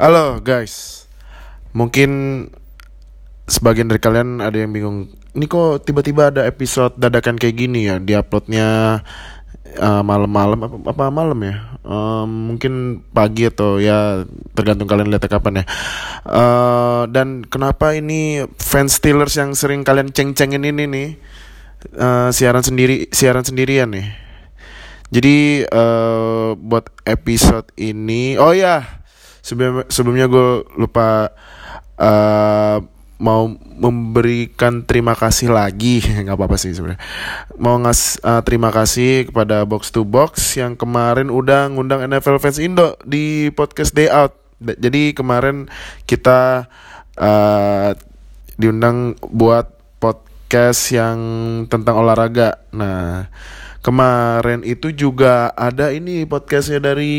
Halo guys, mungkin sebagian dari kalian ada yang bingung. Ini kok tiba-tiba ada episode dadakan kayak gini ya? Diuploadnya uh, malam-malam apa, apa malam ya? Um, mungkin pagi atau ya tergantung kalian lihat kapan ya. Uh, dan kenapa ini fans Steelers yang sering kalian ceng-cengin ini nih uh, siaran sendiri siaran sendirian nih. Jadi uh, buat episode ini, oh ya sebelum sebelumnya gue lupa uh, mau memberikan terima kasih lagi. Nggak apa-apa sih sebenarnya. Mau ngas uh, terima kasih kepada box to box yang kemarin udah ngundang NFL fans Indo di podcast Day Out. Jadi kemarin kita uh, diundang buat podcast yang tentang olahraga. Nah kemarin itu juga ada ini podcastnya dari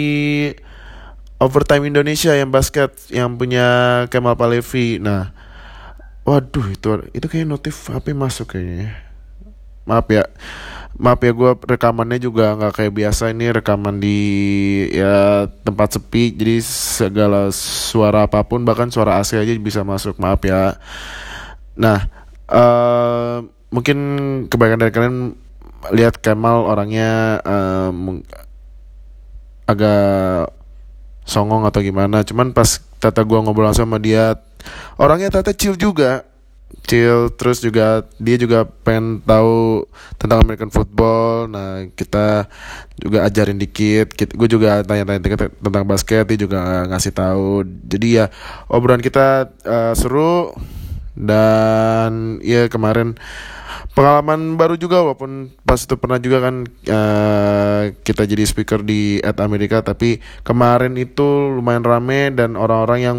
Overtime Indonesia yang basket yang punya Kemal Palevi. Nah, waduh itu itu kayak notif HP masuk kayaknya. Maaf ya, maaf ya gue rekamannya juga nggak kayak biasa ini rekaman di ya tempat sepi jadi segala suara apa pun bahkan suara AC aja bisa masuk maaf ya. Nah, uh, mungkin kebanyakan dari kalian lihat Kemal orangnya um, agak songong atau gimana. Cuman pas tata gua ngobrol langsung sama dia orangnya tata chill juga. Chill terus juga dia juga pengen tahu tentang American football. Nah kita juga ajarin dikit. Gue juga tanya-tanya tentang basket dia juga ngasih tahu. Jadi ya obrolan kita uh, seru. Dan ya kemarin pengalaman baru juga walaupun pas itu pernah juga kan uh, kita jadi speaker di at Amerika tapi kemarin itu lumayan rame dan orang-orang yang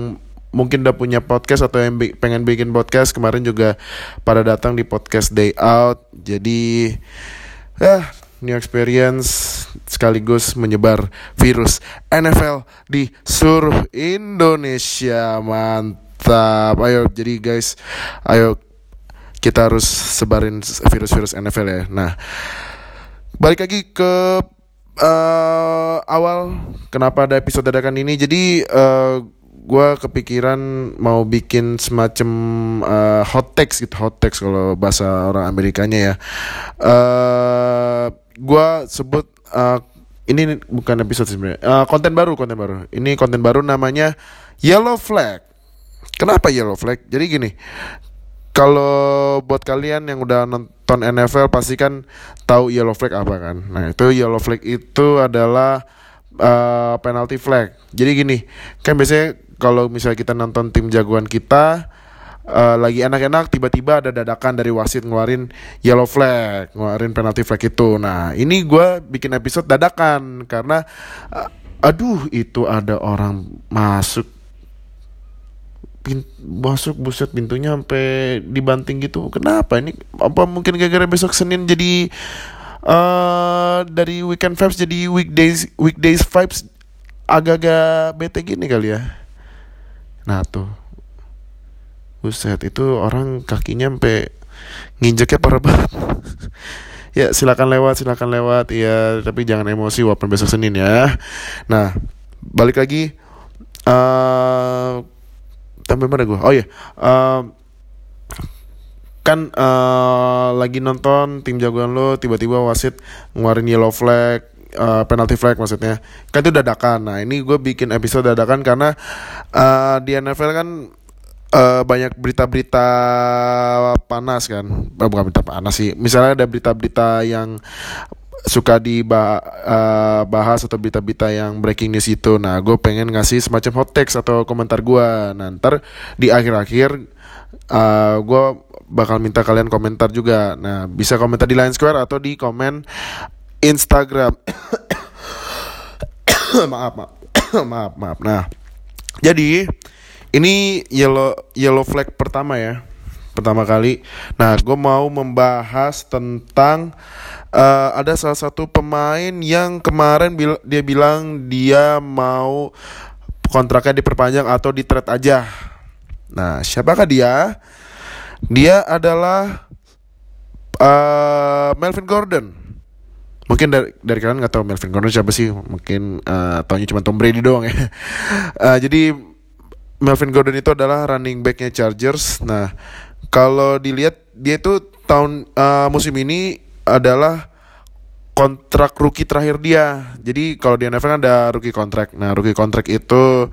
mungkin udah punya podcast atau yang pengen bikin podcast kemarin juga pada datang di podcast day out. Jadi ya new experience sekaligus menyebar virus NFL di seluruh Indonesia. Mantap. Ayo jadi guys ayo kita harus sebarin virus-virus NFL ya. Nah, balik lagi ke uh, awal kenapa ada episode dadakan ini. Jadi uh, eh, gue kepikiran mau bikin semacam uh, hot text gitu, hot text kalau bahasa orang Amerikanya ya. Uh, gue sebut uh, ini bukan episode sebenarnya, uh, konten baru, konten baru. Ini konten baru namanya Yellow Flag. Kenapa Yellow Flag? Jadi gini, kalau buat kalian yang udah nonton NFL pasti kan tahu yellow flag apa kan. Nah, itu yellow flag itu adalah uh, penalty flag. Jadi gini, kan biasanya kalau misalnya kita nonton tim jagoan kita uh, lagi enak-enak tiba-tiba ada dadakan dari wasit ngeluarin yellow flag, ngeluarin penalty flag itu. Nah, ini gue bikin episode dadakan karena uh, aduh itu ada orang masuk pin masuk buset pintunya sampai dibanting gitu. Kenapa ini? Apa mungkin gara-gara besok Senin jadi uh, dari weekend vibes jadi weekdays weekdays vibes agak-agak bete gini kali ya? Nah tuh. Buset itu orang kakinya sampai nginjeknya parah banget. Ya silakan lewat silakan lewat. Ya tapi jangan emosi walaupun besok Senin ya. Nah balik lagi uh, sampai mana gue oh iya uh, kan uh, lagi nonton tim jagoan lo tiba-tiba wasit ngeluarin yellow flag uh, penalty flag maksudnya. Kan itu dadakan. Nah ini gue bikin episode dadakan karena uh, di NFL kan uh, banyak berita-berita panas kan. Bukan berita panas sih. Misalnya ada berita-berita yang suka dibahas uh, atau berita-berita yang breaking news itu. Nah, gue pengen ngasih semacam hot text atau komentar gue. Ntar di akhir-akhir uh, gue bakal minta kalian komentar juga. Nah, bisa komentar di Line Square atau di komen Instagram. maaf, maaf, maaf, maaf. Nah, jadi ini yellow yellow flag pertama ya, pertama kali. Nah, gue mau membahas tentang uh, ada salah satu pemain yang kemarin bil dia bilang dia mau kontraknya diperpanjang atau di trade aja. Nah, siapakah dia? Dia adalah uh, Melvin Gordon. Mungkin dari, dari kalian nggak tahu Melvin Gordon siapa sih? Mungkin uh, taunya cuma Tom Brady doang ya. uh, jadi Melvin Gordon itu adalah running backnya Chargers. Nah, kalau dilihat dia itu tahun uh, musim ini adalah kontrak rookie terakhir dia. Jadi kalau di NFL kan ada rookie kontrak. Nah, rookie kontrak itu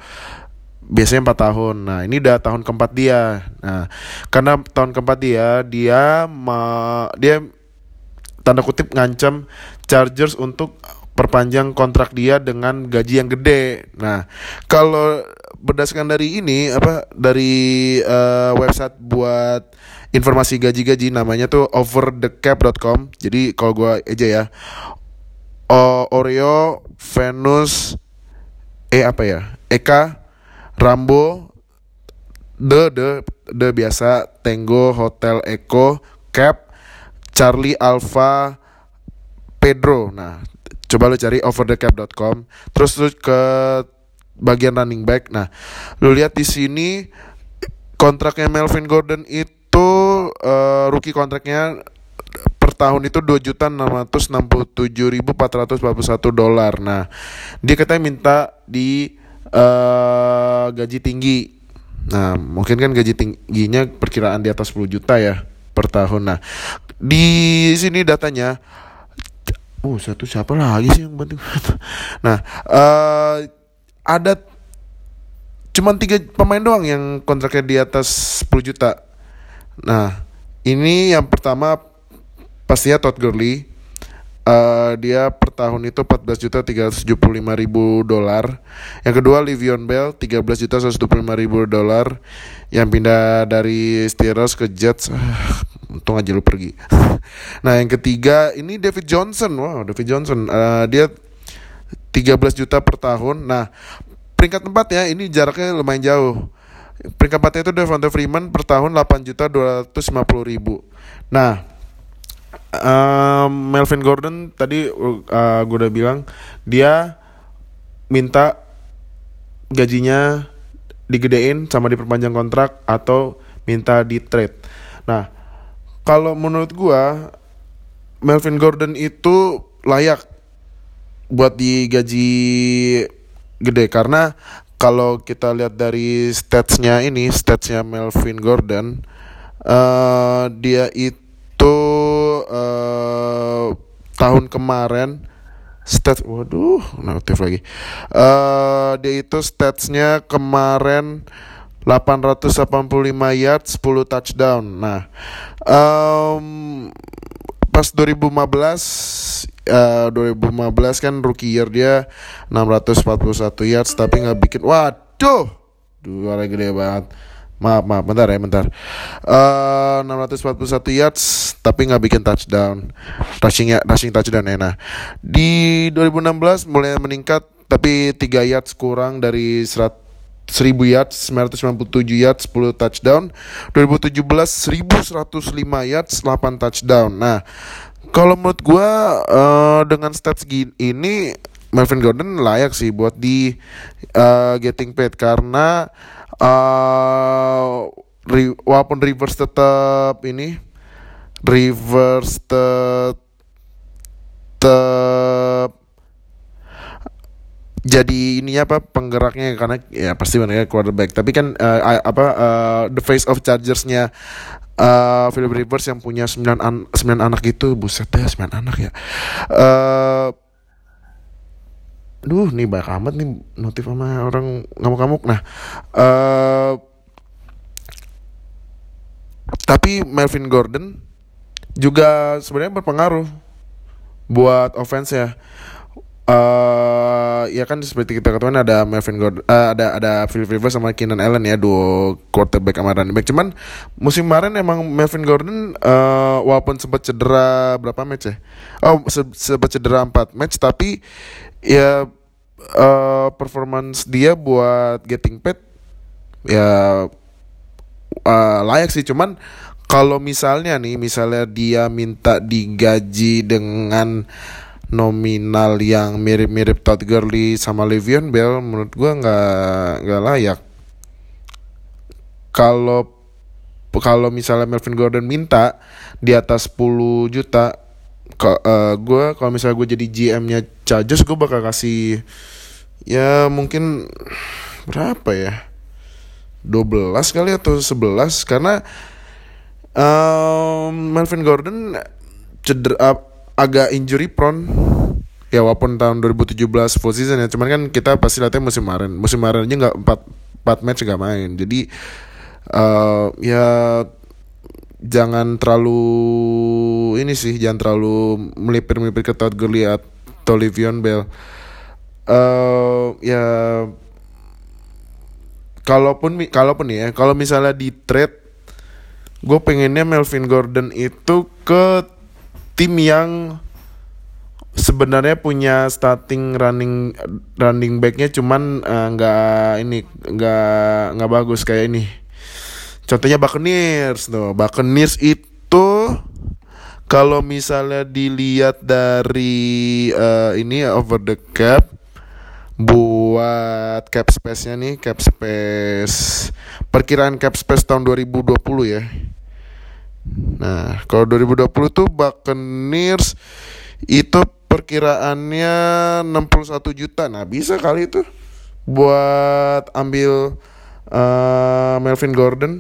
biasanya 4 tahun. Nah, ini udah tahun keempat dia. Nah, karena tahun keempat dia, dia ma dia tanda kutip ngancam Chargers untuk perpanjang kontrak dia dengan gaji yang gede. Nah, kalau berdasarkan dari ini apa dari uh, website buat informasi gaji-gaji namanya tuh overthecap.com. Jadi kalau gua aja ya. O Oreo, Venus, eh apa ya? Eka, Rambo, The The The biasa, Tango, Hotel Eko, Cap, Charlie Alpha, Pedro. Nah, coba lu cari overthecap.com terus lu ke bagian running back. Nah lu lihat di sini kontraknya Melvin Gordon itu uh, rookie kontraknya per tahun itu dua juta enam ratus enam puluh tujuh ribu empat ratus empat puluh satu dolar. Nah dia katanya minta di uh, gaji tinggi. Nah mungkin kan gaji tingginya perkiraan di atas 10 juta ya per tahun. Nah di sini datanya oh satu siapa lagi sih yang bantu? Nah uh, ada cuman tiga pemain doang yang kontraknya di atas 10 juta nah ini yang pertama pastinya Todd Gurley Uh, dia per tahun itu 14 juta 375 ribu dolar. Yang kedua Livion Bell 13 juta 125 ribu dolar yang pindah dari Steelers ke Jets. Uh, untung aja lu pergi. nah yang ketiga ini David Johnson. Wow David Johnson. Uh, dia 13 juta per tahun. Nah peringkat tempat ya ini jaraknya lumayan jauh. Peringkat empatnya itu Devonta Freeman per tahun 8 juta 250 ribu. Nah um, Melvin Gordon tadi uh, gue udah bilang dia minta gajinya digedein sama diperpanjang kontrak atau minta di trade. Nah, kalau menurut gue Melvin Gordon itu layak buat digaji gede. Karena kalau kita lihat dari statsnya ini statsnya Melvin Gordon uh, dia itu uh, tahun kemarin stats waduh notif lagi. Uh, dia itu statsnya kemarin 885 yards 10 touchdown. Nah um, pas 2015 uh, 2015 kan rookie year dia 641 yards tapi nggak bikin waduh dua gede banget Maaf, maaf, bentar ya, bentar. Uh, 641 yards, tapi nggak bikin touchdown. Rushing ya, rushing touchdown ya. Nah, di 2016 mulai meningkat, tapi 3 yards kurang dari 100 1000 yards, 997 yards, 10 touchdown. 2017 1105 yards, 8 touchdown. Nah, kalau menurut gue uh, dengan stats gini ini Melvin Gordon layak sih buat di uh, getting paid karena uh, re, walaupun reverse tetap ini reverse tetap jadi ininya apa penggeraknya karena ya pasti mereka quarterback. Tapi kan uh, apa uh, the face of Chargersnya uh, Philip Rivers yang punya 9 an 9 anak itu buset ya 9 anak ya uh, Duh, nih banyak amat nih notif sama orang ngamuk-ngamuk. Nah, uh, tapi Melvin Gordon juga sebenarnya berpengaruh buat offense ya. Uh, ya kan seperti kita ketahui ada Melvin Gordon, uh, ada ada Phil Rivers sama Keenan Allen ya duo quarterback sama running back. Cuman musim kemarin emang Melvin Gordon uh, walaupun sempat cedera berapa match ya? Oh se sempat cedera 4 match tapi ya uh, performance dia buat getting paid ya uh, layak sih cuman kalau misalnya nih misalnya dia minta digaji dengan nominal yang mirip-mirip Todd Gurley sama Le'Veon Bell menurut gua nggak nggak layak. Kalau kalau misalnya Melvin Gordon minta di atas 10 juta uh, eh, gue kalau misalnya gue jadi GM-nya Chargers gue bakal kasih ya mungkin berapa ya? 12 kali atau 11 karena um, Melvin Gordon cedera uh, agak injury prone. Ya walaupun tahun 2017 full season ya cuman kan kita pasti lihatnya musim kemarin. Musim kemarin aja nggak 4, 4 match nggak main. Jadi uh, ya jangan terlalu ini sih jangan terlalu melipir-melipir ke Todd Gurley atau Livion Bell. Uh, ya kalaupun kalaupun ya kalau misalnya di trade gue pengennya Melvin Gordon itu ke tim yang sebenarnya punya starting running running backnya cuman eh, nggak uh, ini nggak nggak bagus kayak ini. Contohnya Buccaneers tuh. Buccaneers itu kalau misalnya dilihat dari uh, ini over the cap buat cap space-nya nih cap space perkiraan cap space tahun 2020 ya nah kalau 2020 tuh Buccaneers itu perkiraannya 61 juta. Nah bisa kali itu buat ambil uh, Melvin Gordon.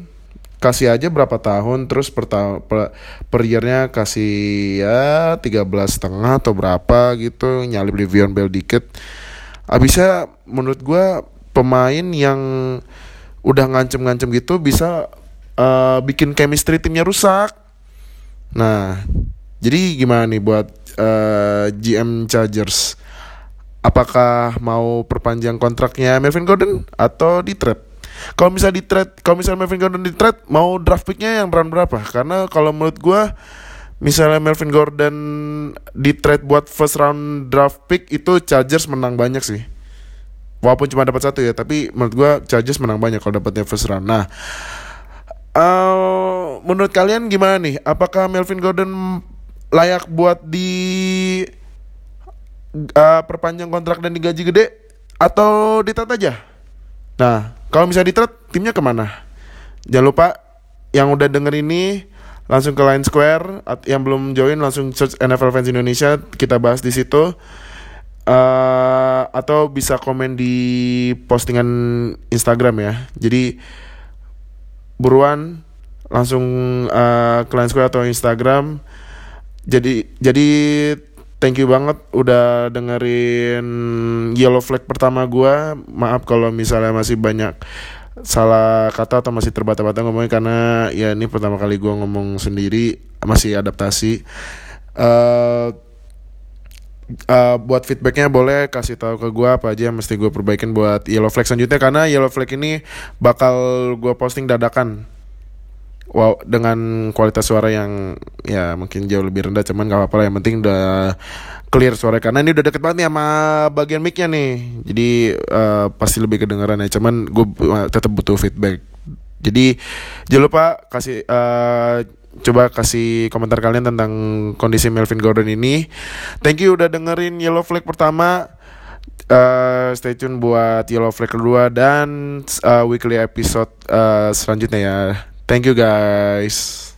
Kasih aja berapa tahun terus per, per, per yearnya kasih ya 13 setengah atau berapa gitu nyalip Livion Bell dikit. Abisnya menurut gue pemain yang udah ngancem-ngancem gitu bisa uh, bikin chemistry timnya rusak nah jadi gimana nih buat uh, eh, GM Chargers apakah mau perpanjang kontraknya Melvin Gordon atau di trade kalau misalnya di trade kalau misalnya Melvin Gordon di trade mau draft picknya yang berapa berapa karena kalau menurut gue misalnya Melvin Gordon di trade buat first round draft pick itu Chargers menang banyak sih. Walaupun cuma dapat satu ya, tapi menurut gue Chargers menang banyak kalau dapatnya first round. Nah, uh, menurut kalian gimana nih? Apakah Melvin Gordon layak buat di uh, perpanjang kontrak dan digaji gede atau di trade aja? Nah, kalau misalnya di trade, timnya ke mana? Jangan lupa yang udah denger ini langsung ke Line Square yang belum join langsung search NFL Fans Indonesia kita bahas di situ uh, atau bisa komen di postingan Instagram ya jadi buruan langsung uh, Line Square atau Instagram. Jadi jadi thank you banget udah dengerin Yellow Flag pertama gue maaf kalau misalnya masih banyak salah kata atau masih terbata-bata ngomongnya karena ya ini pertama kali gue ngomong sendiri masih adaptasi. Uh, uh, buat feedbacknya boleh kasih tahu ke gue apa aja yang mesti gue perbaikin buat Yellow Flag selanjutnya karena Yellow Flag ini bakal gue posting dadakan. Wow dengan kualitas suara yang ya mungkin jauh lebih rendah cuman gak apa-apa lah yang penting udah clear suara karena ini udah deket banget nih sama bagian micnya nih. Jadi uh, pasti lebih kedengaran ya cuman gue uh, tetap butuh feedback. Jadi jangan lupa kasih uh, coba kasih komentar kalian tentang kondisi Melvin Gordon ini. Thank you udah dengerin Yellow Flag pertama. Uh, stay tune buat Yellow Flag kedua dan uh, weekly episode uh, selanjutnya ya. Thank you guys